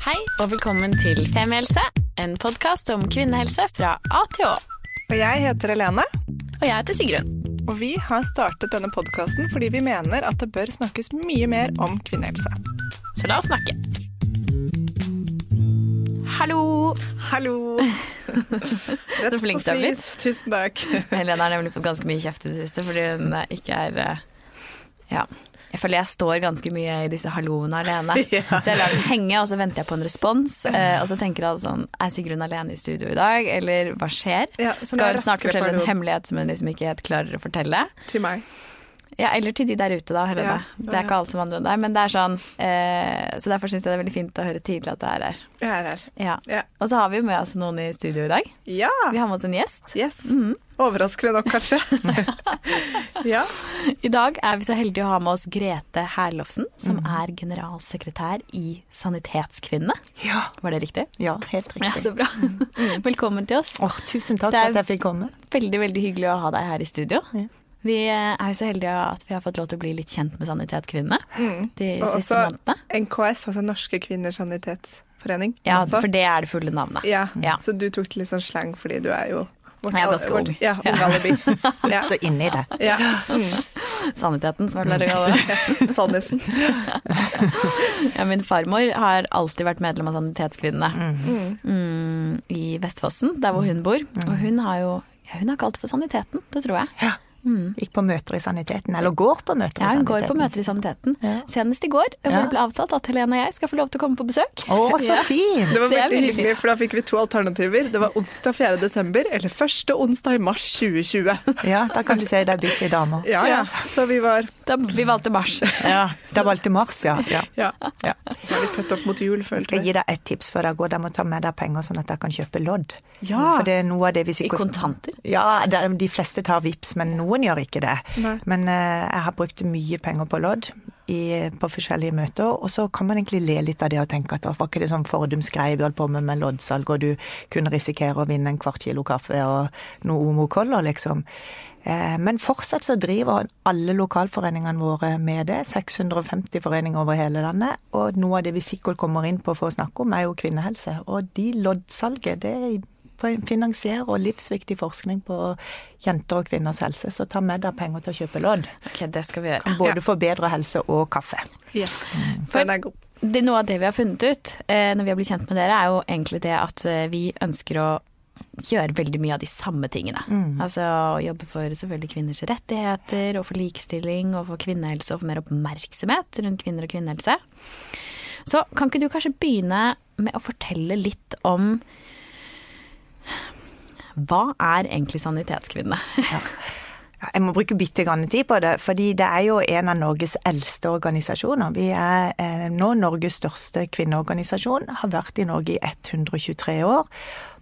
Hei og velkommen til Femihelse, en podkast om kvinnehelse fra A til Å. Og jeg heter Helene, Og jeg heter Sigrun. og vi har startet denne podkasten fordi vi mener at det bør snakkes mye mer om kvinnehelse. Så la oss snakke. Hallo! Hallo! Rett Så flink du har blitt. Tusen takk. Helene har nemlig fått ganske mye kjeft i det siste fordi hun ikke er eh, Ja. Jeg føler jeg står ganske mye i disse halloene alene. Ja. Så jeg lar den henge, og så venter jeg på en respons. eh, Og så tenker jeg sånn Er Sigrun alene i studio i dag, eller hva skjer? Ja, Skal hun snart fortelle en hemmelighet som hun liksom ikke helt klarer å fortelle? Til meg. Ja, eller til de der ute, da. Helene. Ja, Det er ikke alt som vandrer der, men det er sånn. Eh, så derfor syns jeg det er veldig fint å høre tidlig at du er her. Jeg er her. Ja. Ja. Og så har vi jo med oss noen i studio i dag. ja. Vi har med oss en gjest. Yes. Mhm. Overraskende nok, kanskje. ja. I dag er vi så heldige å ha med oss Grete Herlofsen, som mm. er generalsekretær i Sanitetskvinnene. Ja, Var det riktig? ja helt riktig. Ja, så bra. Velkommen til oss. Åh, tusen takk for at jeg fikk komme. Veldig, veldig hyggelig å ha deg her i studio. Ja. Vi er jo så heldige at vi har fått lov til å bli litt kjent med Sanitetskvinnene de Og siste også månedene. NKS, altså Norske kvinners sanitetsforening. Ja, også. for det er det fulle navnet. ja. Ja. Så du tok det litt sånn slang fordi du er jo vårt Jeg er ganske ung. Ja, ung alibi. Ja. Så inni det. ja. Mm. Saniteten, som jeg pleier å kalle det. Sannheten. Ja, min farmor har alltid vært medlem av Sanitetskvinnene mm, i Vestfossen, der hvor hun bor. Og hun har jo ja, hun har kalt det for Saniteten, det tror jeg. Ja. Gikk på møter i saniteten, eller går på møter Ja, i hun saniteten. går på møter i Saniteten. Ja. Senest i går, hvor Ja. det ble avtalt at Helene og jeg skal få lov til å komme på besøk. Å, så Ja. fint! Det var Det er veldig, veldig hyggelig, for da fikk vi to alternativer. Det var onsdag 4. desember eller første onsdag i mars 2020. Ja, da kan du si det er busy damer. Ja, ja. Så vi var Da, vi valgte mars. Ja, da valgte Mars, ja. ja. ja, ja. var litt tett opp mot jul, Jeg følte skal gi deg et tips før dere går. Dere må ta med deg penger sånn at dere kan kjøpe lodd. Ja. For det er noe av det vi I kontanter. Ja, de fleste tar VIPs, men noen gjør ikke det. Nei. Men eh, jeg har brukt mye penger på lodd i, på forskjellige møter, og så kan man egentlig le litt av det og tenke at «Å, var ikke det sånn fordums greie vi holdt på med med loddsalg, og du kunne risikere å vinne en kvart kilo kaffe og noe omokoller, liksom. Eh, Men fortsatt så driver alle lokalforeningene våre med det. 650 foreninger over hele landet. Og noe av det vi sikkert kommer inn på for å snakke om, er jo kvinnehelse. Og de loddsalget, det finansierer livsviktig forskning på jenter og kvinners helse. Så ta med deg penger til å kjøpe lodd. Ok, det skal vi gjøre. Både for bedre helse og kaffe. Yes. For- Den er god. Det, noe av det vi har funnet ut eh, når vi har blitt kjent med dere, er jo egentlig det at eh, vi ønsker å gjøre veldig mye av de samme tingene. Altså å jobbe for selvfølgelig kvinners rettigheter, og for likestilling, og for kvinnehelse, og for mer oppmerksomhet rundt kvinner og kvinnehelse. Så kan ikke du kanskje begynne med å fortelle litt om hva er egentlig Sanitetskvinnene? Ja, Jeg må bruke bitte grann tid på det, fordi det er jo en av Norges eldste organisasjoner. Vi er eh, nå Norges største kvinneorganisasjon, har vært i Norge i 123 år.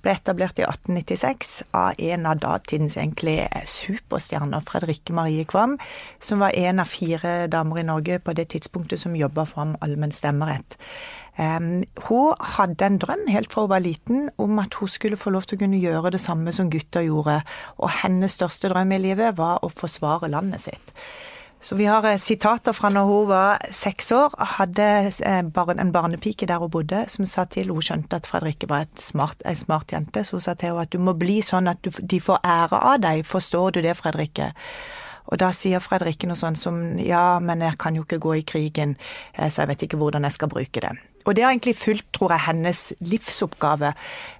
Ble etablert i 1896 av en av datidens egentlig superstjerner, Fredrikke Marie Kvam, som var en av fire damer i Norge på det tidspunktet som jobba fram allmenn stemmerett. Um, hun hadde en drøm helt fra hun var liten om at hun skulle få lov til å kunne gjøre det samme som gutter gjorde, og hennes største drøm i livet var å forsvare landet sitt. Så vi har eh, sitater fra når hun var seks år, hadde eh, en barnepike der hun bodde, som sa til hun skjønte at Fredrikke var en smart jente, så hun sa til henne at du må bli sånn at du, de får ære av deg, forstår du det, Fredrikke? Og da sier Fredrikke noe sånn som ja, men jeg kan jo ikke gå i krigen, eh, så jeg vet ikke hvordan jeg skal bruke det. Og det har egentlig fulgt, tror jeg, hennes livsoppgave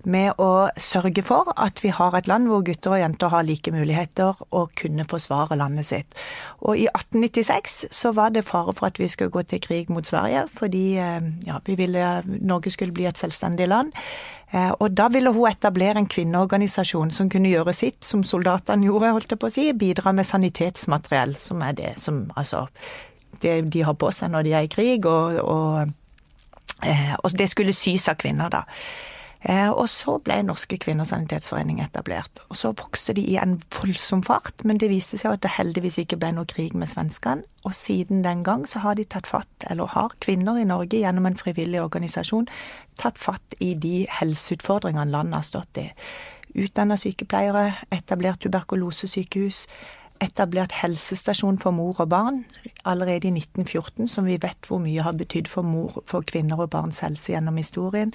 med å sørge for at vi har et land hvor gutter og jenter har like muligheter og kunne forsvare landet sitt. Og i 1896 så var det fare for at vi skulle gå til krig mot Sverige, fordi eh, ja, vi ville Norge skulle bli et selvstendig land. Eh, Og da ville hun etablere en kvinneorganisasjon som kunne gjøre sitt, som soldatene gjorde, holdt jeg på å si, bidra med sanitetsmateriell, som er det som altså det de har på seg når de er i krig, og, og, og det skulle sys av kvinner, da. Eh, Og så ble Norske Kvinners Sanitetsforening etablert. Og så vokste de i en voldsom fart, men det viste seg at det heldigvis ikke ble noe krig med svenskene. Og siden den gang så har de tatt fatt, eller har kvinner i Norge gjennom en frivillig organisasjon tatt fatt i de helseutfordringene landet har stått i. Utdanna sykepleiere, etablert tuberkulosesykehus, etablert helsestasjon for mor og barn allerede i 1914, som vi vet hvor mye har betydd for, mor, for kvinner og barns helse gjennom historien.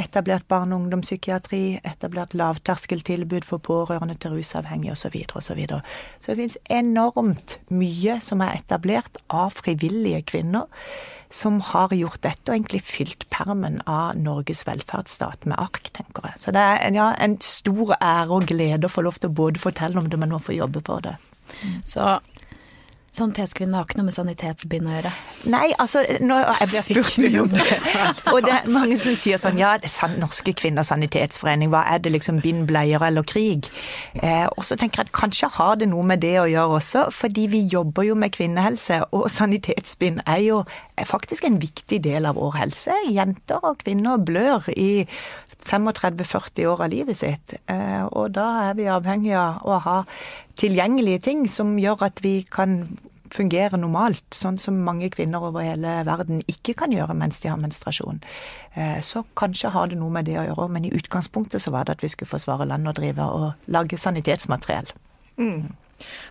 Etablert barne- og ungdomspsykiatri, etablert lavterskeltilbud for pårørende til rusavhengige osv. Så, videre. så det finnes enormt mye som er etablert av frivillige kvinner som har gjort dette, og egentlig fylt permen av Norges velferdsstat med ark, tenker jeg. Så det er en, ja, en stor ære og glede å få lov til å både fortelle om det, men også få jobbe for det. Så Sanitetskvinne har ikke noe med sanitetsbind å gjøre? Nei, altså nå, Jeg blir spurt mye om det. Og det er mange som sier sånn ja, Norske Kvinners Sanitetsforening, hva er det liksom bind, bleier eller krig? Eh, og så tenker jeg at kanskje har det noe med det å gjøre også, fordi vi jobber jo med kvinnehelse, og sanitetsbind er jo er faktisk en viktig del av vår helse. Jenter og kvinner blør i 35-40 år av livet sitt. Eh, og da er vi avhengig av å ha tilgjengelige ting som gjør at vi kan fungere normalt, sånn som mange kvinner over hele verden ikke kan gjøre mens de har menstruasjon. Eh, så kanskje har det noe med det å gjøre, men i utgangspunktet så var det at vi skulle forsvare landet og drive og lage sanitetsmateriell. Mm.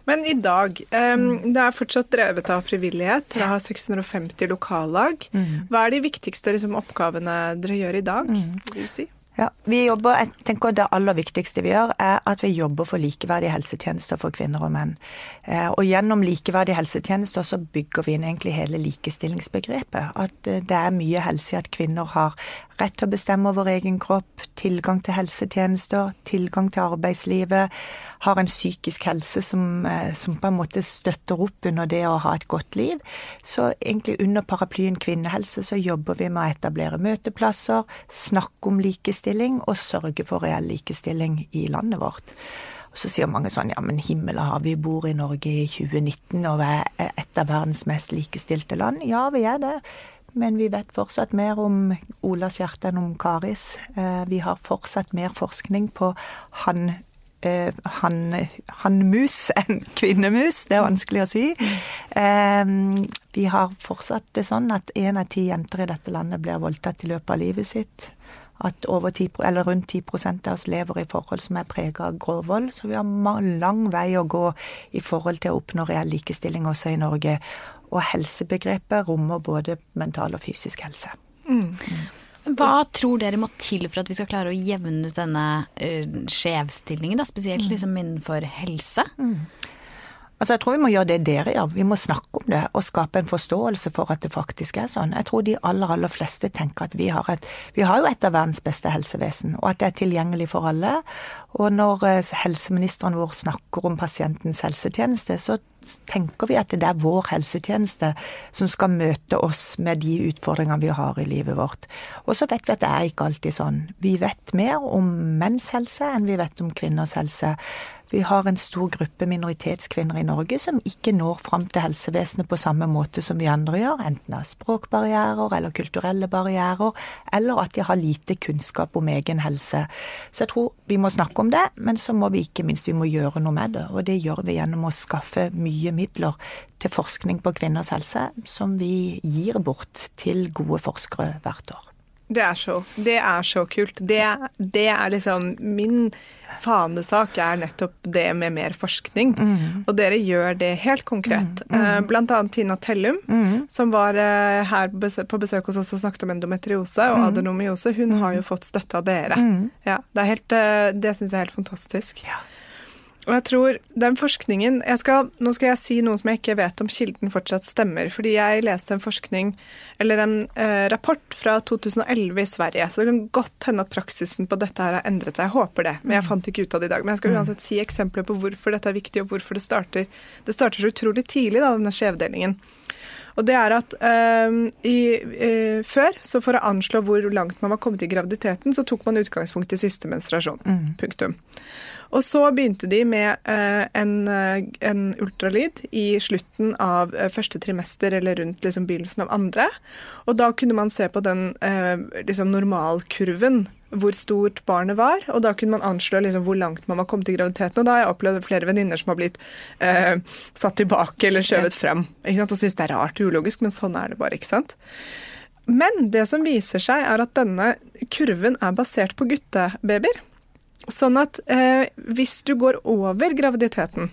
Men i dag, um, det er fortsatt drevet av frivillighet. Dere har 650 lokallag. Mm. Hva er de viktigste liksom, oppgavene dere gjør i dag? Mm. vil du si? Ja, vi jobber, jeg tenker Det aller viktigste vi gjør, er at vi jobber for likeverdige helsetjenester for kvinner og menn. Eh, og gjennom likeverdige helsetjenester så bygger vi inn egentlig hele likestillingsbegrepet. At eh, det er mye helse i at kvinner har rett til å bestemme over egen kropp, tilgang til helsetjenester, tilgang til arbeidslivet har en psykisk helse som, eh, som, på en måte støtter opp under det å ha et godt liv. Så egentlig under paraplyen kvinnehelse så jobber vi med å etablere møteplasser, snakke om likestilling og sørge for reell likestilling i landet vårt. Så sier mange sånn ja, men himmel og hav, vi bor i Norge i 2019 og er et av verdens mest likestilte land. Ja, vi er det. Men vi vet fortsatt mer om Olas hjerte enn om Karis. Eh, vi har fortsatt mer forskning på han eh, hannmus enn kvinnemus. Det er vanskelig å si. Eh, vi har fortsatt det sånn at én av ti jenter i dette landet blir voldtatt i løpet av livet sitt. At 10, eller rundt 10 av oss lever i forhold som er prega av grov vold. Så vi har lang vei å gå i forhold til å oppnå reell likestilling også i Norge. Og helsebegrepet rommer både mental og fysisk helse. Mm. Hva tror dere må til for at vi skal klare å jevne ut denne uh, skjevstillingen, da, spesielt mm. liksom innenfor helse? Mm. Altså, Jeg tror vi må gjøre det dere gjør. Vi må snakke om det og skape en forståelse for at det faktisk er sånn. Jeg tror de aller, aller fleste tenker at vi har et Vi har jo et av verdens beste helsevesen, og at det er tilgjengelig for alle. Og når eh, helseministeren vår snakker om pasientens helsetjeneste, så tenker vi at det er vår helsetjeneste som skal møte oss med de utfordringene vi har i livet vårt. Og så vet vi at det er ikke alltid sånn. Vi vet mer om menns helse enn vi vet om kvinners helse. Vi har en stor gruppe minoritetskvinner i Norge som ikke når fram til helsevesenet på samme måte som vi andre gjør, enten av språkbarrierer eller kulturelle barrierer, eller at de har lite kunnskap om egen helse. Så jeg tror vi må snakke om det, men så må vi ikke minst vi må gjøre noe med det. Og det gjør vi gjennom å skaffe mye midler til forskning på kvinners helse, som vi gir bort til gode forskere hvert år. Det er så, det er så kult. Det, det, er liksom Min fanesak er nettopp det med mer forskning. Mm. Og dere gjør det helt konkret. Mm. Mm. Blant annet Tina Tellum, mm. som var eh, her på besøk hos oss og snakket om endometriose og mm. adenomyose. Hun har jo fått støtte av dere. Mm. Ja, det er helt, eh, det syns jeg er helt fantastisk. Ja. Og jeg tror den forskningen skal, Nå skal jeg si noe som jeg ikke vet om kilden fortsatt stemmer. Fordi jeg leste en forskning, eller en eh, rapport fra 2011 i Sverige. Så det kan godt hende at praksisen på dette her har endret seg. Jeg håper det. Men jeg fant ikke ut av det i dag. Men jeg skal mm. uansett si eksempler på hvorfor dette er viktig, og hvorfor det starter. Det starter så utrolig tidlig, da, denne skjevdelingen. Og det er at øh, i, øh, før, så for å anslå hvor langt man var kommet i graviditeten, så tok man utgangspunkt i siste menstruasjon. Mm. Punktum. Og så begynte de med uh, en, uh, en, ultralyd i slutten av uh, første trimester eller rundt liksom, begynnelsen av andre. Og da kunne man se på den liksom, normalkurven hvor stort barnet var, og da kunne man anslå liksom, hvor langt man var kommet i graviditeten. Og da har jeg opplevd flere venninner som har blitt satt tilbake eller skjøvet frem. Og syns det er rart og ulogisk, men sånn er det bare, ikke sant. Men det som viser seg, er at denne kurven er basert på guttebabyer. Sånn at eh, hvis du går over graviditeten,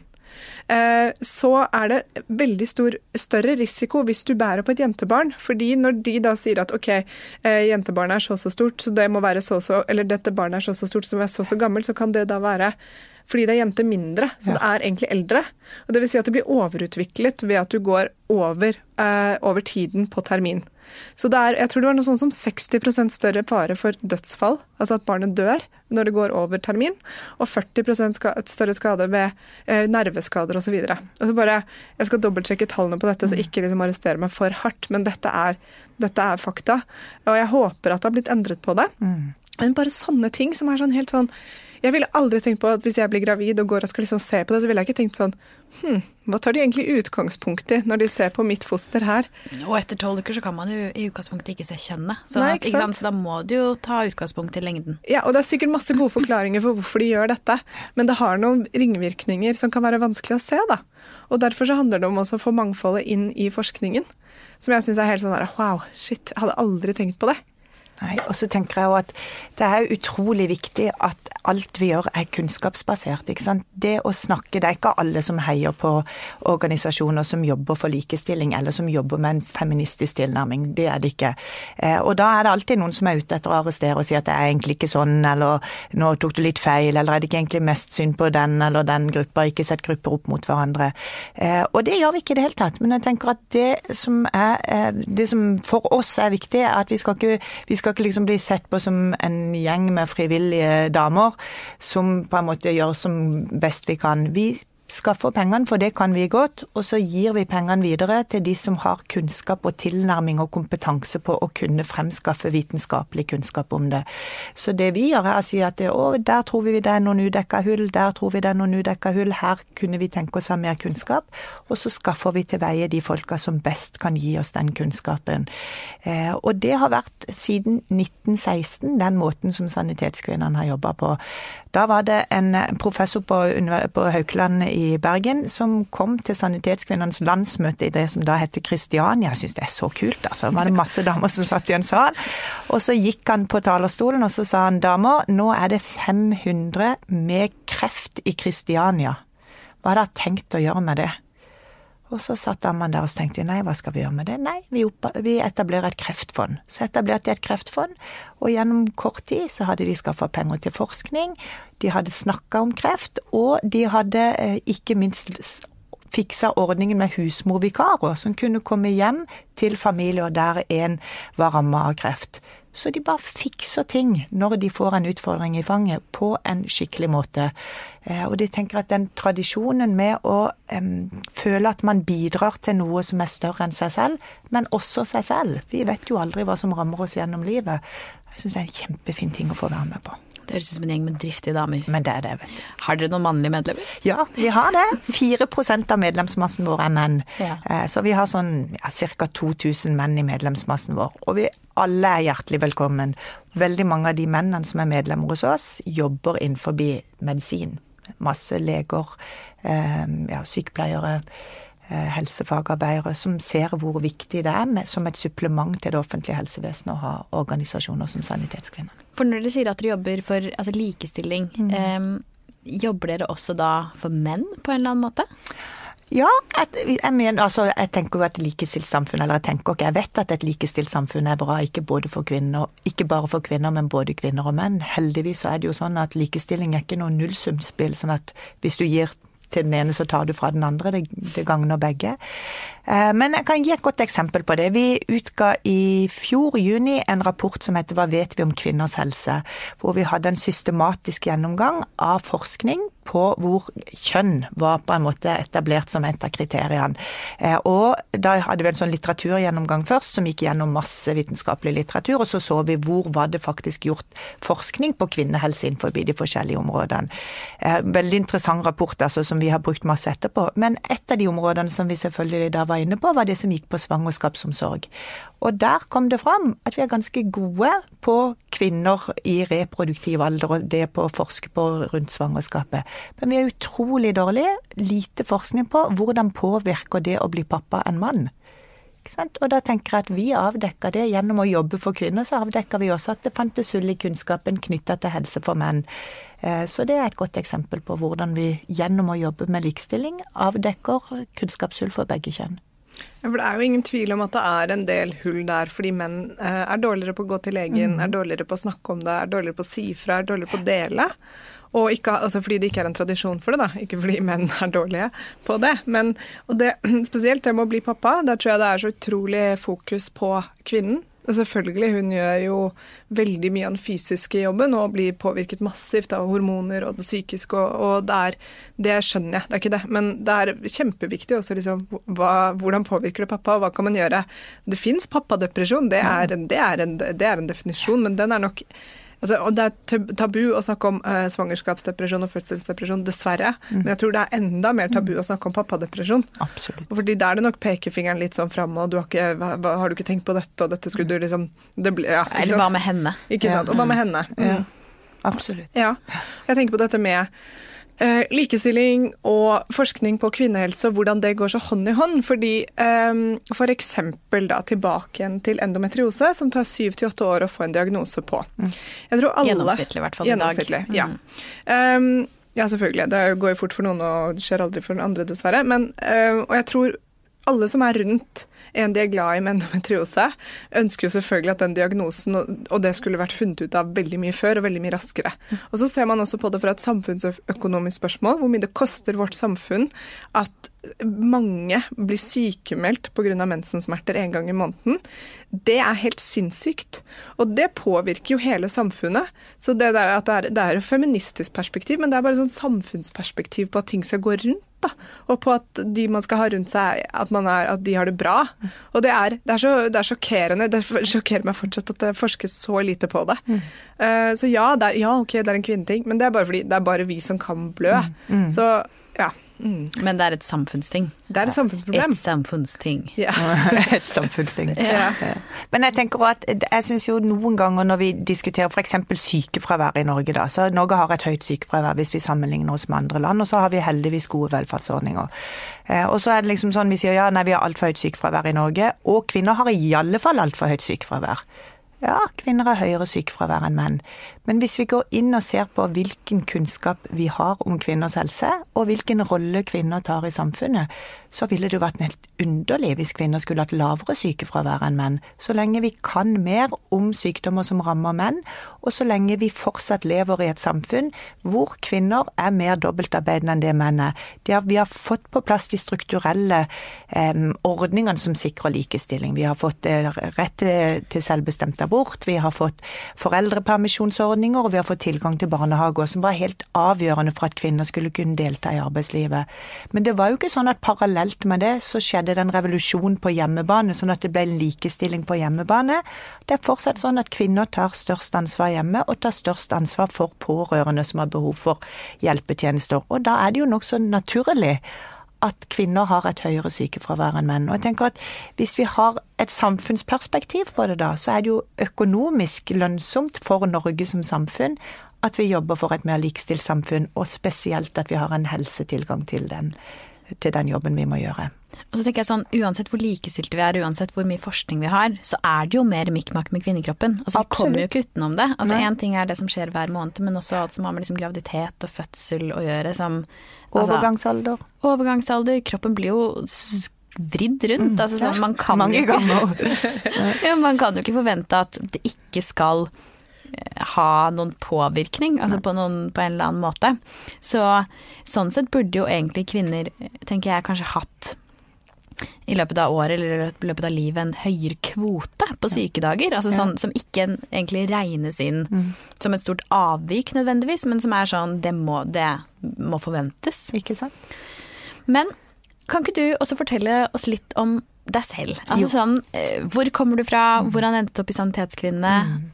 eh, så er det veldig stor, større risiko hvis du bærer på et jentebarn. Fordi når de da sier at OK, eh, jentebarnet er så og så stort, så det må være så så Eller dette barnet er så og så stort, må være så og så gammelt, så kan det da være fordi det er jente mindre, så det er egentlig eldre. Og det vil si at det blir overutviklet ved at du går over, eh, over tiden på termin. Så er, jeg tror det var noe sånn som 60% større fare for dødsfall, altså at barnet dør når det går over termin, og 40 ska, større skade ved eh, nerveskader osv. Jeg skal dobbeltsjekke tallene på dette, så mm. ikke liksom arrestere meg for hardt, men dette er, dette er, fakta. Og jeg håper at det har blitt endret på det. Mm. Men bare sånne ting som er sånn helt sånn jeg ville aldri tenkt på at hvis jeg blir gravid og går og skal liksom se på det, så ville jeg ikke tenkt sånn Hm, hva tar de egentlig utgangspunkt i når de ser på mitt foster her? Og etter tolv uker så kan man jo i utgangspunktet ikke se kjønnet. Så, Nei, ikke sant? så da må du jo ta utgangspunkt i lengden. Ja, og det er sikkert masse gode forklaringer for hvorfor de gjør dette, men det har noen ringvirkninger som kan være vanskelig å se, da. Og derfor så handler det om også å få mangfoldet inn i forskningen. Som jeg syns er helt sånn der wow, shit, jeg hadde aldri tenkt på det. Nei, og så tenker jeg jo at det er utrolig viktig at alt vi gjør er kunnskapsbasert. ikke sant? Det å snakke, det er ikke alle som heier på organisasjoner som jobber for likestilling, eller som jobber med en feministisk tilnærming. Det er det ikke. Eh, og da er det alltid noen som er ute etter å arrestere og si at det er egentlig ikke sånn, eller nå tok du litt feil, eller er det ikke egentlig mest synd på den eller den gruppa, ikke sett grupper opp mot hverandre. Eh, og det gjør vi ikke i det hele tatt. Men jeg tenker at det som, er, eh, det som for oss er viktig, er at vi skal ikke, vi skal skal ikke liksom bli sett på som en gjeng med frivillige damer som på en måte gjør som best vi kan. Vi skaffer pengene, for det kan vi godt, og så gir vi pengene videre til de som har kunnskap og tilnærming og kompetanse på å kunne fremskaffe vitenskapelig kunnskap om det. Så det vi gjør, er å si at å, der tror vi det er noen udekka hull, der tror vi det er noen udekka hull, her kunne vi tenke oss å ha mer kunnskap, og så skaffer vi til veie de folka som best kan gi oss den kunnskapen. Eh, og det har vært siden 1916 den måten som Sanitetskvinnene har jobba på. Da var det en professor på, på Haukeland i Bergen som kom til Sanitetskvinnenes landsmøte i det som da heter Kristiania. Jeg syns det er så kult, altså. Det var masse damer som satt i en sal. Og så gikk han på talerstolen og så sa han damer, nå er det 500 med kreft i Kristiania. Hva har dere tenkt å gjøre med det? Og så satt man der og tenkte nei, hva skal vi gjøre med det? Nei, vi, vi etablerer et kreftfond. Så etablerte de et kreftfond, og gjennom kort tid så hadde de skaffa penger til forskning, de hadde snakka om kreft, og de hadde eh, ikke minst fiksa ordningen med husmorvikarer, som kunne komme hjem til familier der en var ramma av kreft. Så de bare fikser ting når de får en utfordring i fanget, på en skikkelig måte. Eh, og de tenker at den tradisjonen med å um, føle at man bidrar til noe som er større enn seg selv, men også seg selv Vi vet jo aldri hva som rammer oss gjennom livet. Jeg syns det er en kjempefin ting å få være med på. Det høres ut som en gjeng med driftige damer. Men det er det, vet du. Har dere noen mannlige medlemmer? Ja, vi har det. 4% av medlemsmassen vår er menn. Ja. Eh, så vi har sånn ja, ca. 2000 menn i medlemsmassen vår. Og vi alle er hjertelig velkommen. Veldig mange av de mennene som er medlemmer hos oss, jobber innenfor medisin. Masse leger, eh, ja, sykepleiere helsefagarbeidere som ser hvor viktig det er med, som et supplement til det offentlige helsevesenet å ha organisasjoner som Sanitetskvinner. For når dere sier at dere jobber for altså, likestilling, mm. eh, jobber dere også da for menn på en eller annen måte? Ja, jeg, jeg, mener, altså, jeg tenker jo et likestilt samfunn, eller jeg tenker ikke, jeg vet at et likestilt samfunn er bra, ikke, både for kvinner, ikke bare for kvinner, men både kvinner og menn. Heldigvis så er det jo sånn at likestilling er ikke noe nullsumspill. sånn at hvis du gir til den ene, så tar du fra den andre. Det, det gagner begge. Eh, men jeg kan gi et godt eksempel på det. Vi utga i fjor juni en rapport som heter Hva vet vi om kvinners helse? Hvor vi hadde en systematisk gjennomgang av forskning på hvor kjønn var på en måte etablert som et av kriteriene. Eh, og da hadde vi en sånn litteraturgjennomgang først, som gikk gjennom masse vitenskapelig litteratur, og så så vi hvor var det faktisk gjort forskning på kvinnehelse innenfor de forskjellige områdene. Eh, veldig interessant rapport altså, som vi har brukt masse etterpå. Men et av de områdene som vi selvfølgelig da var inne på, var det som gikk på svangerskapsomsorg. Og der kom det fram at vi er ganske gode på kvinner i reproduktiv alder og det på å forske på rundt svangerskapet. Men vi er utrolig dårlige, lite forskning på hvordan påvirker det å bli pappa en mann. Og da tenker jeg at vi avdekka det gjennom å jobbe for kvinner, så avdekka vi også at det fantes hull i kunnskapen knytta til helse for menn. Eh, så det er et godt eksempel på hvordan vi gjennom å jobbe med likestilling avdekker kunnskapshull for begge kjønn. For Det er jo ingen tvil om at det er en del hull der, fordi menn eh, er dårligere på å gå til legen, mm. er dårligere på å snakke om det, er dårligere på å si fra, er dårligere på å dele. Og ikke, altså fordi det ikke er en tradisjon for det, da. Ikke fordi menn er dårlige på det. Men og det, spesielt det med å bli pappa, der tror jeg det er så utrolig fokus på kvinnen. Og selvfølgelig, hun gjør jo veldig mye av den fysiske jobben og blir påvirket massivt av hormoner og det psykiske, og, og det, er, det skjønner jeg, det er ikke det. Men det er kjempeviktig også liksom hva, hvordan påvirker det pappa, og hva kan man gjøre. Det fins pappadepresjon, det er, det, er en, det er en definisjon, men den er nok Altså, og Det er tabu å snakke om uh, svangerskapsdepresjon og fødselsdepresjon, dessverre. Mm. Men jeg tror det er enda mer tabu å snakke om pappadepresjon. Absolutt. Fordi Da er det nok pekefingeren litt sånn framme, og du har, ikke, hva, hva, har, du ikke tenkt på dette, og dette skulle du liksom ble, ja, Eller hva med henne? Ikke sant. Og hva med henne? Mm. Ja. Absolutt. Ja. Jeg tenker på dette med Eh, likestilling og forskning på kvinnehelse og hvordan det går så hånd i hånd. fordi eksempel F.eks. tilbake igjen til endometriose, som tar syv til åtte år å få en diagnose på. Mm. Alle, gjennomsnittlig, i hvert fall i dag. Ja. Um, ja, selvfølgelig. Det går jo fort for noen, og det skjer aldri for den andre, dessverre. Men, uh, og jeg tror alle som er rundt en de er glad i med endometriose, ønsker jo selvfølgelig at den diagnosen og det skulle vært funnet ut av veldig mye før og veldig mye raskere. Og så ser man også på det fra et samfunnsøkonomisk spørsmål, hvor mye det koster vårt samfunn at mange blir sykemeldt pga. mensensmerter en gang i måneden. Det er helt sinnssykt. Og det påvirker jo hele samfunnet. Så det, det er, det er et feministisk perspektiv, men det er bare et samfunnsperspektiv på at ting skal gå rundt da, og på at de man skal ha rundt seg, at, er, at de har det bra. Og det er, det er, så, det er sjokkerende. Det sjokkerer meg fortsatt at det forskes så lite på det. Mm. Uh, så ja, er, ja, ok, det er en kvinneting, men det er bare fordi det er bare vi som kan blø. Mm. Mm. Så ja. Mm. Men det er et samfunnsting. Det er et samfunnsproblem. Et samfunnsting. Ja. et samfunnsting. Ja. Men jeg tenker også at jeg syns jo noen ganger når vi diskuterer f.eks. sykefravær i Norge, da, så Norge har et høyt sykefravær hvis vi sammenligner oss med andre land, og så har vi heldigvis gode velferdsordninger. Eh, og så er det liksom sånn vi sier ja, nei, vi har altfor høyt sykefravær i Norge, og kvinner har i alle fall altfor høyt sykefravær. Ja, kvinner har høyere sykefravær enn menn. Men hvis vi går inn og ser på hvilken kunnskap vi har om kvinners helse, og hvilken rolle kvinner tar i samfunnet, så ville det jo vært helt underlig hvis kvinner skulle hatt lavere sykefravær enn menn. Så lenge vi kan mer om sykdommer som rammer menn, og så lenge vi fortsatt lever i et samfunn hvor kvinner er mer dobbeltarbeidende enn det menn er. Har, vi har fått på plass de strukturelle eh, ordningene som sikrer likestilling. Vi har fått eh, rett til selvbestemt abort, vi har fått foreldrepermisjonsordninger, og vi har fått tilgang til barnehager, som var helt avgjørende for at kvinner skulle kunne delta i arbeidslivet. Men det var jo ikke sånn at parallelt med det så skjedde det en revolusjon på hjemmebane, sånn at det ble en likestilling på hjemmebane. Det er fortsatt sånn at kvinner tar størst ansvar hjemme, og tar størst ansvar for pårørende som har behov for hjelpetjenester. Og da er det jo nokså naturlig at kvinner har et høyere sykefravær enn menn. Og jeg tenker at Hvis vi har et samfunnsperspektiv på det da, så er det jo økonomisk lønnsomt for Norge som samfunn at vi jobber for et mer likestilt samfunn, og spesielt at vi har en helsetilgang til den til den jobben vi må gjøre. Og så tenker jeg sånn, Uansett hvor likestilte vi er, uansett hvor mye forskning vi har, så er det jo mer mikk-makk med kvinnekroppen. Altså, Vi kommer jo ikke utenom det. Altså, Én ting er det som skjer hver måned, men også alt som har med liksom, graviditet og fødsel å gjøre. Som, altså, overgangsalder. Overgangsalder. Kroppen blir jo vridd rundt. Mm, altså, sånn, man, kan Mange ganger. ja, man kan jo ikke forvente at det ikke skal ha noen påvirkning, altså på, noen, på, en eller annen måte. Så sånn sett burde jo egentlig kvinner, tenker jeg, kanskje hatt i løpet av året eller i løpet av livet en høyere kvote på sykedager. Altså sånn som ikke egentlig regnes inn mm. som et stort avvik nødvendigvis, men som er sånn det må, det må forventes. Ikke sant. Men kan ikke du også fortelle oss litt om deg selv? Altså sånn, eh, hvor kommer du fra, mm. hvordan endte du opp i Sanitetskvinnene? Mm.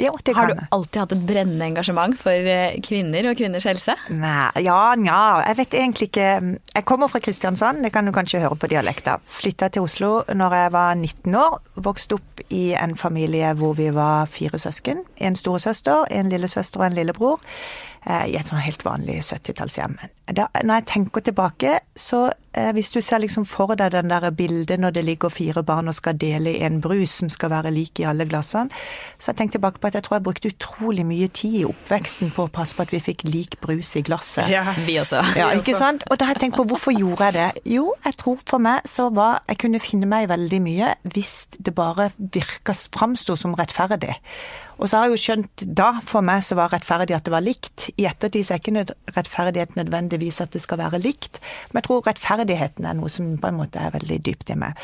Jo, det kan Har du alltid hatt et brennende engasjement for eh, kvinner og kvinners helse? Nei, ja, nja. Jeg vet egentlig ikke Jeg kommer fra Kristiansand, det kan du kanskje høre på dialekta. Flytta til Oslo når jeg var 19 år. Vokste opp i en familie hvor vi var fire søsken. En storesøster, en lillesøster og en lillebror. I et sånn helt vanlig 70-tallshjem. Når jeg tenker tilbake, så hvis du ser liksom for deg den der bildet når det ligger fire barn og skal dele en brus som skal være lik i alle glassene, så jeg tenker tilbake på at jeg tror jeg brukte utrolig mye tid i oppveksten på å passe på at vi fikk lik brus i glasset. Ja, vi også. Ja, ikke sant? Og da har jeg tenkt på hvorfor gjorde jeg det? Jo, jeg tror for meg så var Jeg kunne finne meg i veldig mye hvis det bare virka framsto som rettferdig. Og så har jeg jo skjønt da, for meg så var rettferdig at det var likt. I ettertid så er ikke rettferdighet nødvendigvis at det skal være likt, men jeg tror rettferdigheten er noe som på en måte er veldig dypt i meg.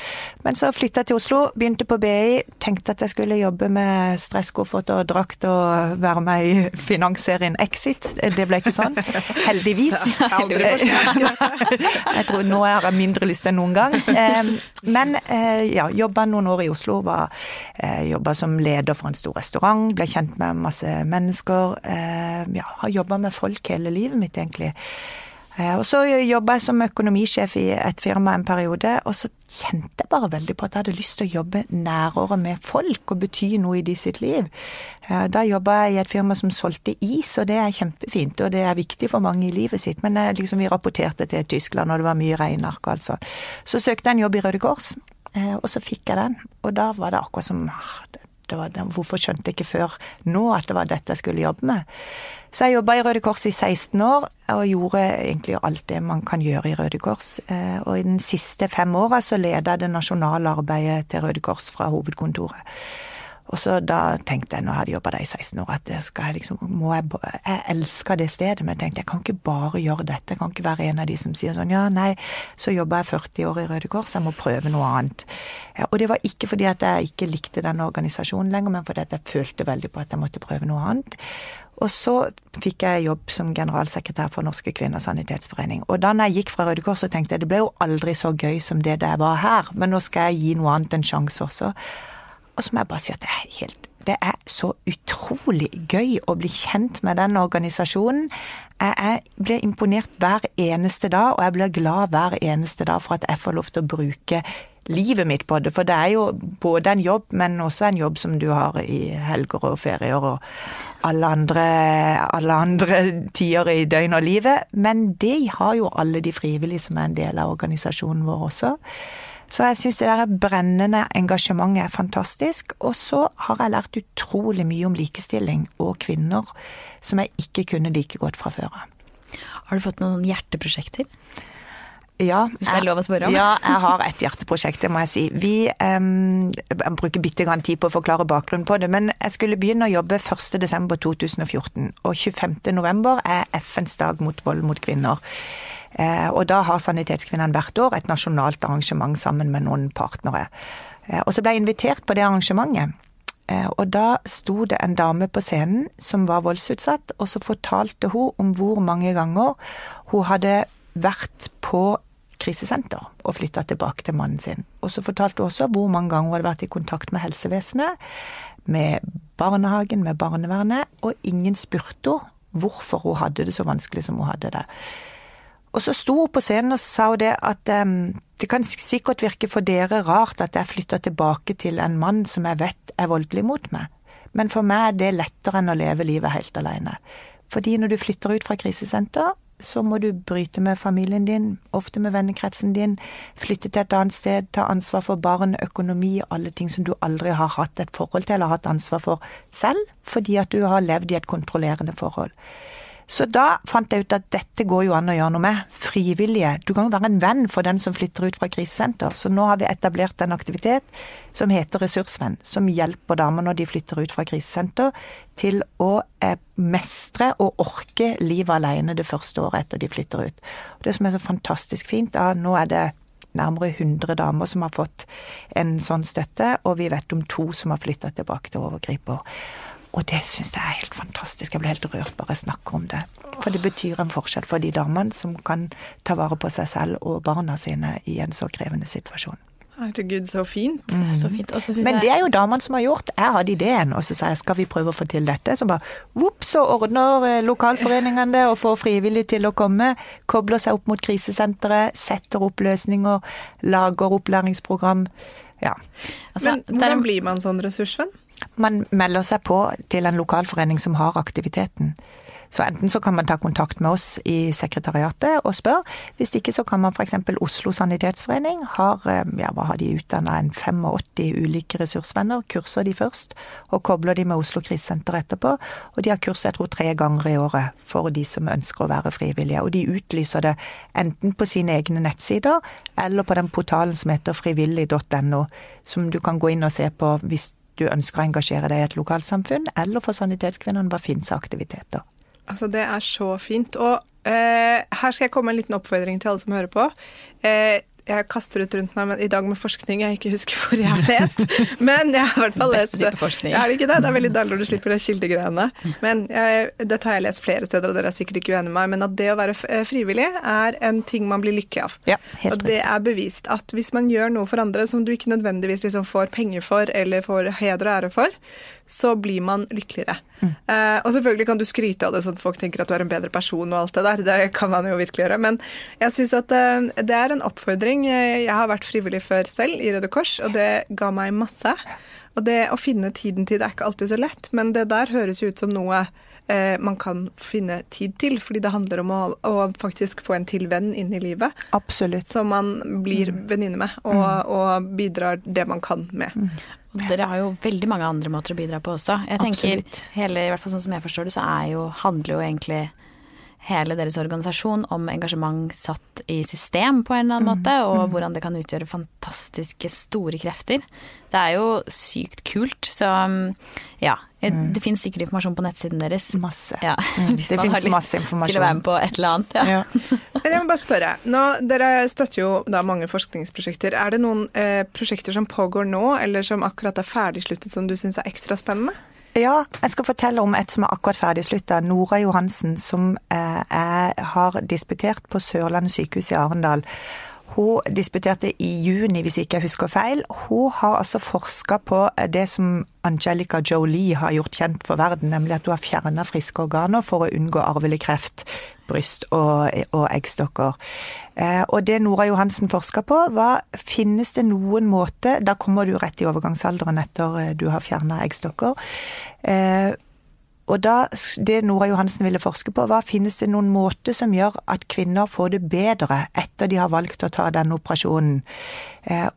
Men så flytta jeg til Oslo, begynte på BI, tenkte at jeg skulle jobbe med stresskoffert og drakt og være med i finansserien Exit. Det ble ikke sånn. Heldigvis. Aldri for jeg tror nå har jeg mindre lyst enn noen gang. Men eh, ja, jobba noen år i Oslo, var eh, jobba som leder for en stor restaurant ble kjent med masse mennesker. Eh, ja, har jobba med folk hele livet mitt, egentlig. Eh, og så jobba jeg som økonomisjef i et firma en periode, og så kjente jeg bare veldig på at jeg hadde lyst til å jobbe nærere med folk og bety noe i de sitt liv. Eh, da jobba jeg i et firma som solgte is, og det er kjempefint, og det er viktig for mange i livet sitt. Men liksom, vi rapporterte til Tyskland, og det var mye regneark og alt sånt. Så søkte jeg en jobb i Røde Kors, og så fikk jeg den. Og da var det akkurat som det, hvorfor skjønte jeg ikke før nå at det var dette jeg skulle jobbe med? Så jeg jobba i Røde Kors i 16 år, og gjorde egentlig alt det man kan gjøre i Røde Kors. Eh, og i de siste fem åra så leda jeg det nasjonale arbeidet til Røde Kors fra hovedkontoret. Og så da tenkte jeg, nå hadde jeg jobba der i 16 år, at jeg liksom jeg, jeg elsker det stedet, men jeg tenkte jeg kan ikke bare gjøre dette. Jeg kan ikke være en av de som sier sånn ja, nei, så jobba jeg 40 år i Røde Kors, jeg må prøve noe annet. Ja, og det var ikke fordi at jeg ikke likte den organisasjonen lenger, men fordi at jeg følte veldig på at jeg måtte prøve noe annet. Og så fikk jeg jobb som generalsekretær for Norske Kvinners Sanitetsforening. Og da jeg gikk fra Røde Kors, så tenkte jeg det ble jo aldri så gøy som det det var her, men nå skal jeg gi noe annet en sjanse også. Og så må jeg bare si at det er helt det er så utrolig gøy å bli kjent med den organisasjonen. Jeg blir imponert hver eneste dag, og jeg blir glad hver eneste dag for at jeg får lov til å bruke livet mitt på det. For det er jo både en jobb, men også en jobb som du har i helger og ferier og alle andre, alle andre tider i døgnet og livet. Men det har jo alle de frivillige som er en del av organisasjonen vår også. Så jeg syns det der brennende engasjementet er fantastisk. Og så har jeg lært utrolig mye om likestilling og kvinner som jeg ikke kunne like godt fra før av. Har du fått noen hjerteprosjekter? Ja, Hvis det er lov å spørre om? Ja, jeg har et hjerteprosjekt, det må jeg si. Vi um, bruker bitte grann tid på å forklare bakgrunnen på det, men jeg skulle begynne å jobbe 1.12.2014. Og 25.11 er FNs dag mot vold mot kvinner. Eh, og da har Sanitetskvinnene hvert år et nasjonalt arrangement sammen med noen partnere. Eh, og så ble jeg invitert på det arrangementet. Eh, og da sto det en dame på scenen som var voldsutsatt, og så fortalte hun om hvor mange ganger hun hadde vært på krisesenter og flytta tilbake til mannen sin. Og så fortalte hun også hvor mange ganger hun hadde vært i kontakt med helsevesenet, med barnehagen, med barnevernet, og ingen spurte henne hvorfor hun hadde det så vanskelig som hun hadde det. Og så sto hun på scenen og sa det at um, det kan sikkert virke for dere rart at jeg flytter tilbake til en mann som jeg vet er voldelig mot meg, men for meg er det lettere enn å leve livet helt alene. Fordi når du flytter ut fra krisesenter, så må du bryte med familien din, ofte med vennekretsen din, flytte til et annet sted, ta ansvar for barn, økonomi, alle ting som du aldri har hatt et forhold til eller hatt ansvar for selv, fordi at du har levd i et kontrollerende forhold. Så da fant jeg ut at dette går jo an å gjøre noe med. Frivillige. Du kan jo være en venn for den som flytter ut fra krisesenter. Så nå har vi etablert en aktivitet som heter Ressursvenn, som hjelper damer når de flytter ut fra krisesenter, til å eh, mestre og orke livet alene det første året etter de flytter ut. Og det som er så fantastisk fint, da nå er det nærmere 100 damer som har fått en sånn støtte, og vi vet om to som har flytta tilbake til overgriper. Og det syns jeg er helt fantastisk. Jeg blir helt rørt bare jeg snakker om det. For det betyr en forskjell for de damene som kan ta vare på seg selv og barna sine i en så krevende situasjon. Herregud, så fint. Mm. Så fint. Men det er jo damene som har gjort. Jeg hadde ideen, og så sa jeg skal vi prøve å få til dette. Så bare vops, så ordner eh, lokalforeningene det og får frivillige til å komme. Kobler seg opp mot krisesenteret, setter opp løsninger, lager opplæringsprogram. Ja. Altså, Men hvordan blir man sånn ressursvenn? Man melder seg på til en lokalforening som har aktiviteten. Så enten så kan man ta kontakt med oss i sekretariatet og spørre. Hvis ikke så kan man f.eks. Oslo sanitetsforening har, eh, ja, hva har de utdanna, en 85 ulike ressursvenner. Kurser de først, og kobler de med Oslo krisesenter etterpå. Og de har kurs jeg tror tre ganger i året for de som ønsker å være frivillige. Og de utlyser det enten på sine egne nettsider eller på den portalen som heter frivillig.no, som du kan gå inn og se på hvis du ønsker å engasjere deg i et lokalsamfunn, eller for Sanitetskvinnene, hva finnes av aktiviteter. Altså, det er så fint. Og eh, her skal jeg komme med en liten oppfordring til alle som hører på. Eh, jeg kaster ut rundt meg i dag med forskning jeg ikke husker hvor jeg har lest. Men jeg har i hvert fall lest Beste type forskning. Er det ikke det? Det er veldig deilig når du slipper de kildegreiene. Men jeg, dette har jeg lest flere steder, og dere er sikkert ikke uenig med meg, men at det å være eh, frivillig er en ting man blir lykkelig av. Ja, helt og det er bevist at hvis man gjør noe for andre som du ikke nødvendigvis liksom får penger for eller får heder og ære for, så blir man lykkeligere. Mm. Uh, og selvfølgelig kan du skryte av det sånn at folk tenker at du er en bedre person og alt det der. Det kan man jo virkelig gjøre. Men jeg syns at uh, det er en oppfordring. Jeg har vært frivillig før selv i Røde Kors, og det ga meg masse. Og det å finne tiden til det er ikke alltid så lett, men det der høres ut som noe eh, man kan finne tid til. Fordi det handler om å, å faktisk få en til venn inn i livet. Absolutt. Som man blir mm. venninne med, og, mm. og, bidrar det man kan med. Mm. Dere har jo veldig mange andre måter å bidra på også. Jeg tenker, Absolutt. hele, i hvert fall sånn som jeg forstår det, så jo, handler jo egentlig hele deres organisasjon om engasjement satt i system på en eller annen mm. måte, og mm. hvordan det kan utgjøre fantastiske, store krefter. Det er jo sykt kult, så ja. Mm. Det finnes sikkert informasjon på nettsiden deres. Masse. Ja, hvis det finnes masse informasjon. Til å være med på et eller annet. Ja. ja. Jeg må bare spørre. Nå, dere støtter jo da mange forskningsprosjekter. Er det noen eh, prosjekter som pågår nå, eller som akkurat er ferdigsluttet, som du syns er ekstra spennende? Ja, jeg skal fortelle om et som er akkurat ferdigslutta. Nora Johansen, som eh, er, har disputert på Sørlandet sykehus i Arendal. Hun disputerte i juni, hvis ikke jeg husker feil. Hun har altså forska på det som Angelica Jolie har gjort kjent for verden, nemlig at hun har fjerna friske organer for å unngå arvelig kreft bryst og, og eggstokker. Eh, og det Nora Johansen forska på, var finnes det noen måte Da kommer du rett i overgangsalderen etter eh, du har fjerna eggstokker. Eh, og da, Det Nora Johansen ville forske på, var finnes det noen måte som gjør at kvinner får det bedre etter de har valgt å ta denne operasjonen.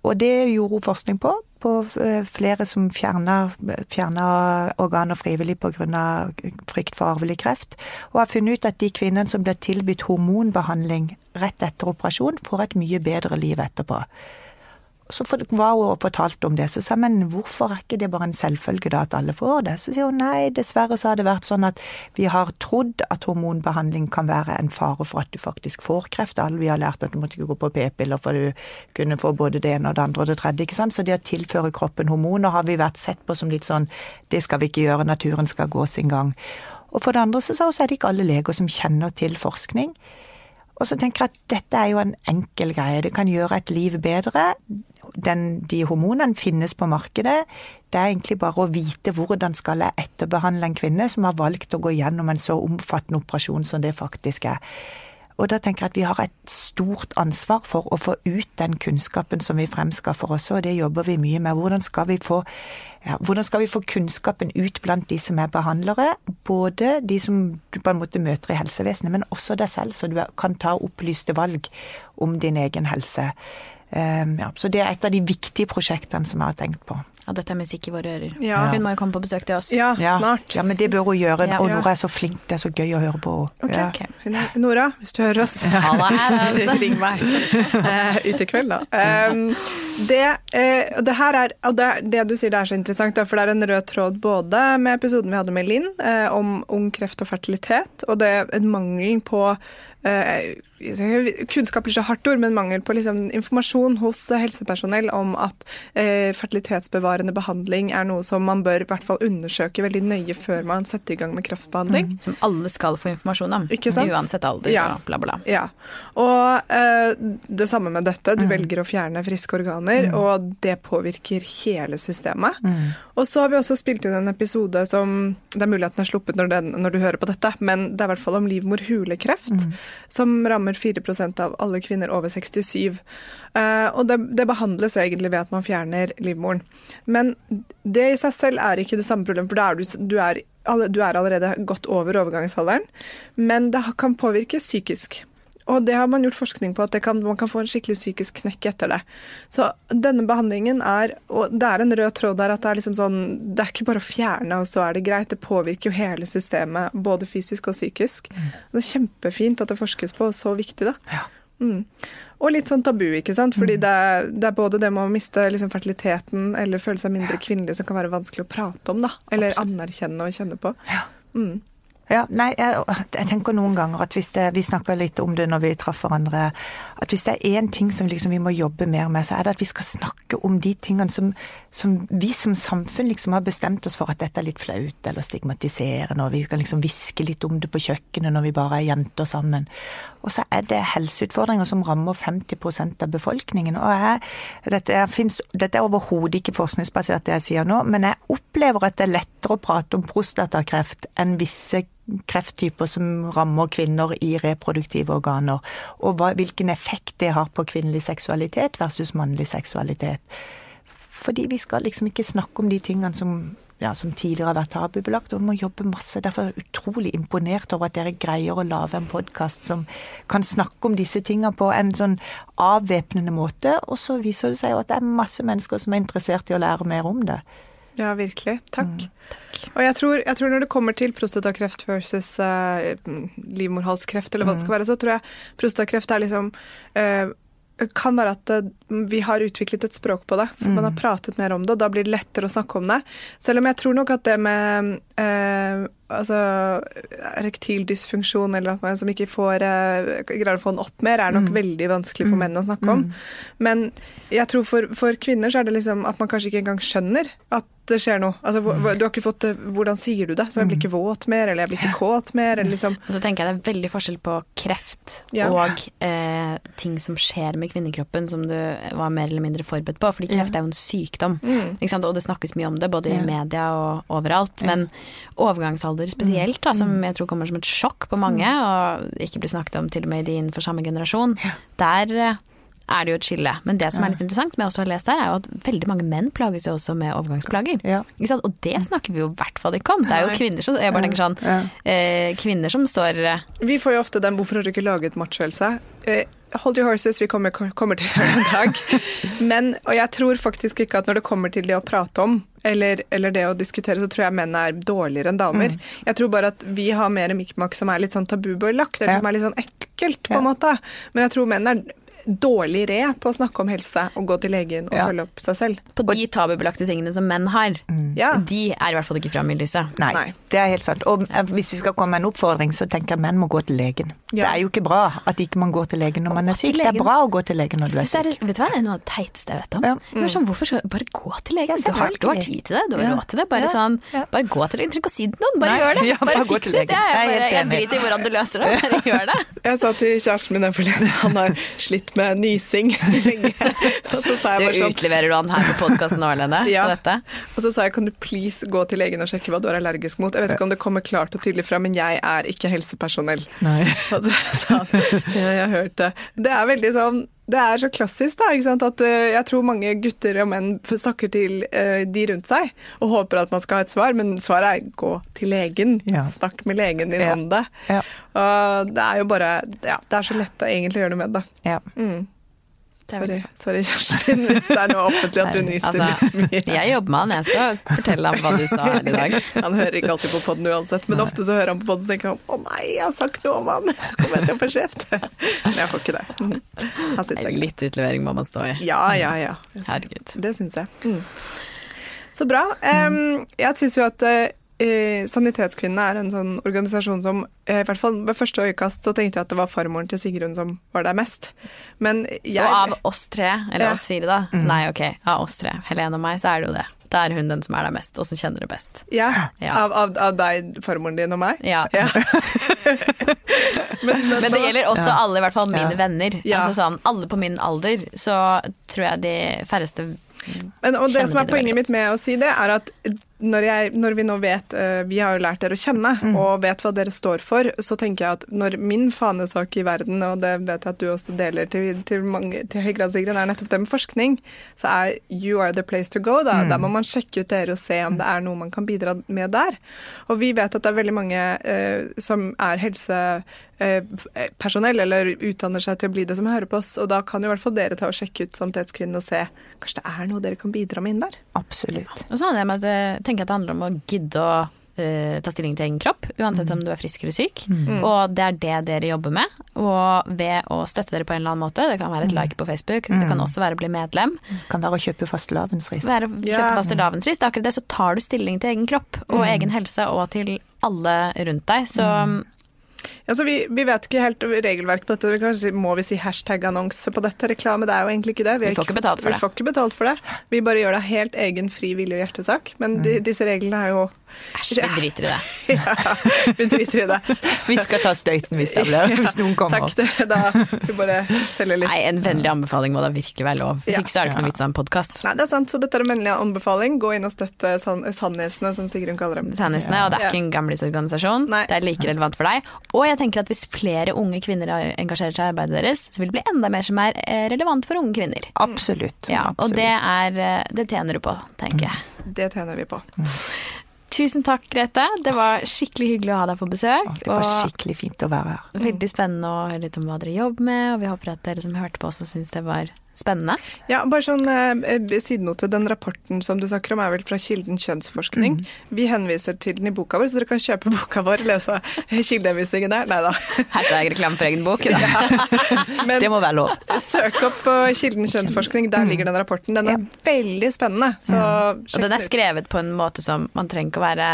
Og det gjorde hun forskning på på eh, flere som fjerner organer frivillig pga. frykt for arvelig kreft, og har funnet ut at de kvinnene som blir tilbudt hormonbehandling rett etter operasjon, får et mye bedre liv etterpå. Så var hun og fortalte om det. Så sa men hvorfor er ikke det bare en selvfølge da at alle får det? Så sier hun nei, dessverre så har det vært sånn at vi har trodd at hormonbehandling kan være en fare for at du faktisk får kreft. Alle vi har lært at du måtte ikke gå på p-piller for du kunne få både det ene og det andre og det tredje. ikke sant? Så det å tilføre kroppen hormoner har vi vært sett på som litt sånn det skal vi ikke gjøre, naturen skal gå sin gang. Og for det andre så sa hun så er det ikke alle leger som kjenner til forskning. Og så tenker jeg at dette er jo en enkel greie. Det kan gjøre et liv bedre den, de hormonene finnes på markedet. Det er egentlig bare å vite hvordan skal jeg etterbehandle en kvinne som har valgt å gå gjennom en så omfattende operasjon som det faktisk er. Og da tenker jeg at vi har et stort ansvar for å få ut den kunnskapen som vi fremskaffer også, og det jobber vi mye med. Hvordan skal vi få, ja, hvordan skal vi få kunnskapen ut blant de som er behandlere? Både de som du på en måte møter i helsevesenet, men også deg selv, så du kan ta opplyste valg om din egen helse. Ehm, ja, så det er et av de viktige prosjektene som jeg har tenkt på. Ja, dette er musikk i våre ører. Ja. Hun må jo komme på besøk til oss. Ja, snart. Ja, men det bør hun gjøre. Og Nora er så flink, det er så gøy å høre på henne. Okay. Okay. Nora, hvis du hører oss, altså. ring meg. Uh, ut i kveld, da. Um, det, uh, det, her er, og det, det, du sier det er så interessant, da, for det er en rød tråd både med episoden vi hadde med Linn uh, om ung kreft og fertilitet, og det er mangelen på kunnskap blir så hardt ord, men mangel på liksom, informasjon hos helsepersonell om at eh, fertilitetsbevarende behandling er noe som man bør i hvert fall undersøke veldig nøye før man setter i gang med kraftbehandling. Mm. Som alle skal få informasjon om, uansett alder ja. og bla, bla. Ja. Og uh, det samme med dette. Du mm. velger å fjerne friske organer, mm. og det påvirker hele systemet. Mm. Og så har vi også spilt inn en episode som Det er mulig at den er sluppet når, den, når du hører på dette, men det er i hvert fall om livmorhulekreft, mm. Som rammer stammer 4 av alle kvinner over 67. Uh, og det, det, behandles egentlig ved at man fjerner livmoren. Men det i seg selv er ikke det samme problemet, for da er du, du, er, du er allerede godt over overgangsalderen. Men det kan påvirke psykisk. Og det har man gjort forskning på, at kan, man kan få en skikkelig psykisk knekk etter det. Så denne behandlingen er Og det er en rød tråd der at det er liksom sånn Det er ikke bare å fjerne, og så er det greit. Det påvirker jo hele systemet, både fysisk og psykisk. Mm. Det er kjempefint at det forskes på, og så viktig, da. Ja. Mm. Og litt sånn tabu, ikke sant. Fordi mm. det, er, det, er, både det med å miste liksom, fertiliteten eller føle seg mindre kvinnelig som kan være vanskelig å prate om, da. Eller Absolutt. anerkjenne og kjenne på. Ja. Mm. Ja, nei, jeg, jeg, tenker noen ganger at hvis det, vi snakka litt om det når vi traff hverandre, at hvis det er én ting som liksom vi må jobbe mer med, så er det at vi skal snakke om de tingene som, som vi som samfunn liksom har bestemt oss for at dette er litt flaut eller stigmatiserende, og vi skal liksom hviske litt om det på kjøkkenet når vi bare er jenter sammen. Og så er det helseutfordringer som rammer 50% av befolkningen. og jeg, Dette er, finnes, dette er overhodet ikke forskningsbasert det jeg sier nå, men jeg opplever at det er lettere å prate om prostatakreft enn visse krefttyper som rammer kvinner i reproduktive organer, og hva, hvilken effekt det har på kvinnelig seksualitet versus mannlig seksualitet. Fordi vi skal liksom ikke snakke om de tingene som, ja, som tidligere har vært tabubelagt, og vi må jobbe masse. Derfor er jeg utrolig imponert over at dere greier å lage en podkast som kan snakke om disse tingene på en sånn avvæpnende måte, og så viser det seg jo at det er masse mennesker som er interessert i å lære mer om det. Ja, virkelig. Takk. Mm, takk. Og jeg tror, jeg tror, når det kommer til prostatakreft versus uh, livmorhalskreft, eller hva det skal mm. være, så tror jeg prostatakreft er liksom uh, kan være at uh, vi har utviklet et språk på det. For mm. man har mm. pratet mer om det, og da blir det lettere å snakke om det. Selv om jeg tror nok at det med altså, erektil dysfunksjon, eller at man som ikke får, greier å få den opp mer, er nok mm. veldig vanskelig for menn å snakke om. Men jeg tror for, for, kvinner så er det liksom at man kanskje ikke engang skjønner at det skjer noe. Altså, du har ikke fått det, Hvordan sier du det? Så jeg blir ikke våt mer, eller jeg blir ikke kåt mer, eller liksom Og så tenker jeg det er veldig forskjell på kreft ja. og eh, ting som skjer med kvinnekroppen som du var mer eller mindre forberedt på. Fordi kreft er jo en sykdom, mm. og det snakkes mye om det både i media og overalt. Men overgangsalder spesielt, da, som mm. jeg tror kommer som et sjokk på mange, mm. og ikke blir snakket om til og med innenfor samme generasjon, der eh, er det jo et skille. Men det som er litt interessant, som jeg også har lest her, er jo at veldig mange menn plages jo også med overgangsplager. Ja. Og det snakker vi jo i hvert fall ikke om. Det er jo kvinner som Jeg bare tenker sånn eh, Kvinner som står eh, Vi får jo ofte den 'hvorfor har du ikke laget machohelse'? Eh, hold your horses, vi kommer, kommer til det en dag. Men, og jeg tror faktisk ikke at når det kommer til det å prate om, eller, eller, det å diskutere, så tror jeg menn er dårligere enn damer. Mm. Jeg tror bare at vi har mer mikk-makk som er litt sånn tabubelagt, eller ja. som er litt sånn ekkelt, på en ja. måte. Men jeg tror menn er dårlig re på å snakke om helse og gå til legen og ja. følge opp seg selv. På de tabubelagte tingene som menn har, mm. de er i hvert fall ikke framme i lyset. Nei, Nei, det er helt sant. Og eh, hvis vi skal komme med en oppfordring, så tenker jeg menn må gå til legen. Ja. Det er jo ikke bra at ikke man går til legen når man er syk. Det er bra å gå til legen når du er syk. vet du hva, det er noe av det teiteste jeg vet om. Ja. Mm. Sånn, hvorfor skal du bare gå til legen? Du har, du har, tid til det, du har råd til det. Bare sånn, bare gå til legen. Du trenger ikke å si det til noen, bare Nei. gjør det. Bare, bare fiks det. Jeg driter i hvordan du løser det, bare gjør det. Jeg sa til kjæresten min den forleden, han har slitt med nysing lenge. du sånn, utleverer du han her på podkasten nå, Lene? Ja. Og så sa jeg kan du please gå til legen og sjekke hva du er allergisk mot. Jeg vet ikke om det kommer klart og tydelig fram, men jeg er ikke helsepersonell. Nei. Og så sa han ja, jeg har hørt det. Det er veldig sånn det er så klassisk da, at uh, jeg tror mange gutter og menn snakker til uh, de rundt seg og håper at man skal ha et svar, men svaret er gå til legen. Ja. Snakk med legen din ja. om det. Ja. Uh, det er jo bare Ja, det er så lett å egentlig gjøre noe med det. Ja. Mm. Sorry, sorry Kjerstin, hvis det er noe offentlig at du nyser altså, litt mye. Jeg jobber med han, jeg skal fortelle ham hva du sa her i dag. Han hører ikke alltid på poden uansett, men ofte så hører han på poden og tenker han å nei, jeg har sagt noe om han, kommer jeg til å få kjeft? Men jeg får ikke det. det litt utlevering må man stå i. Ja, ja, ja. Herregud. Det syns jeg. Mm. Så bra. Um, jeg syns jo at uh, eh, Sanitetskvinnene er en sånn organisasjon som eh, i hvert fall ved første øyekast så tenkte jeg at det var farmoren til Sigrun som var der mest. Men jeg Og av oss tre, eller ja. oss fire, da. Mm. Nei, ok, av oss tre, Helene og meg, så er det jo det. Da er hun den som er der mest, og som kjenner det best. Ja, ja. Av, av, av, deg, farmoren din og meg? Ja. ja. men, men, det gjelder også alle, i hvert fall mine venner. Altså sånn, alle på min alder, så tror jeg de færreste men, og det som er poenget mitt med å si det, er at når, jeg, når, vi nå vet uh, Vi har jo lært dere å kjenne mm. og vet hva dere står for, så tenker jeg at når min fanesak i verden, og det vet jeg at du også deler til, til, mange, til høy grad, Sigrid, er nettopp det med forskning, så er you are the place to go. Da. Mm. Der må man sjekke ut dere og se om det er noe man kan bidra med der. Og vi vet at det er veldig mange uh, som er helsepersonell, personell, eller utdanner seg til å bli det, som hører på oss, og da kan jo i hvert fall dere ta og sjekke ut Sannhetskvinnen og se kanskje det er noe dere kan bidra med inn der. Absolutt. Og så hadde jeg med at tenker jeg at det handler om å gidde å uh, ta stilling til egen kropp, uansett om du er frisk eller syk. Mm. Og det er det dere jobber med. Og ved å støtte dere på en eller annen måte, det kan være et mm. like på Facebook, mm. det kan også være å bli medlem. Det kan være å kjøpe fastelavnsris. Være å kjøpe ja. fastelavnsris. Akkurat det så tar du stilling til egen kropp og mm. egen helse og til alle rundt deg. Så mm. Altså, vi, vi, vet ikke helt regelverk på dette. Kanskje må vi si hashtag-annonse på dette? Reklame, det er jo egentlig ikke det. Vi, vi får ikke betalt for det. Vi får ikke betalt for det. Vi bare gjør det helt egen fri vilje og hjertesak. Men de, disse reglene er jo Æsj, vi driter i det. ja, vi driter i det. vi skal ta støyten hvis, det blir, hvis noen kommer. Takk, det. Da vi bare selger litt. Nei, en vennlig anbefaling må da virkelig være lov. Hvis ja. ikke så er det ikke noe vits i en podkast. Nei, det er sant. Så dette er en vennlig anbefaling. Gå inn og støtte Sandnesene, som Sigrun kaller dem. Sandnesene, og det er ikke en gamlisorganisasjon. Det er like relevant for deg. Og jeg tenker at hvis flere unge kvinner engasjerer seg i arbeidet deres, så vil det bli enda mer som er eh, relevant for unge kvinner. Absolutt. Ja, og det, er, eh, det tjener du på, tenker jeg. Mm. Det tjener vi på. Tusen takk, Grete. Det var skikkelig hyggelig å ha deg på besøk. Det var skikkelig fint å være her. Veldig spennende å høre litt om hva dere jobber med, og vi håper at dere som hørte på også syns det var Spennende. Ja, bare sånn eh, sidenote. Den rapporten som du snakker om er vel fra Kilden kjønnsforskning. Mm. Vi henviser til den i boka vår, så dere kan kjøpe boka vår og lese kildehenvisningen der. Nei da. Hashtag reklame for egen bok, da. Ja. Men, det må være lov. Søk opp på Kilden kjønnsforskning, der mm. ligger den rapporten. Den er ja. veldig spennende. Så mm. Og den er skrevet på en måte som man trenger ikke å være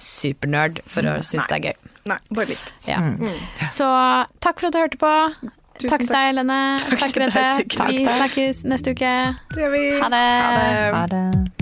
supernerd for å synes det er gøy. Nei, bare litt. Ja. Mm. Så takk for at du hørte på. Tusen takk til deg, Lene. Takk, takk Grete. Vi snakkes neste uke. Det gjør vi. Ha det. Ha det. Ha det.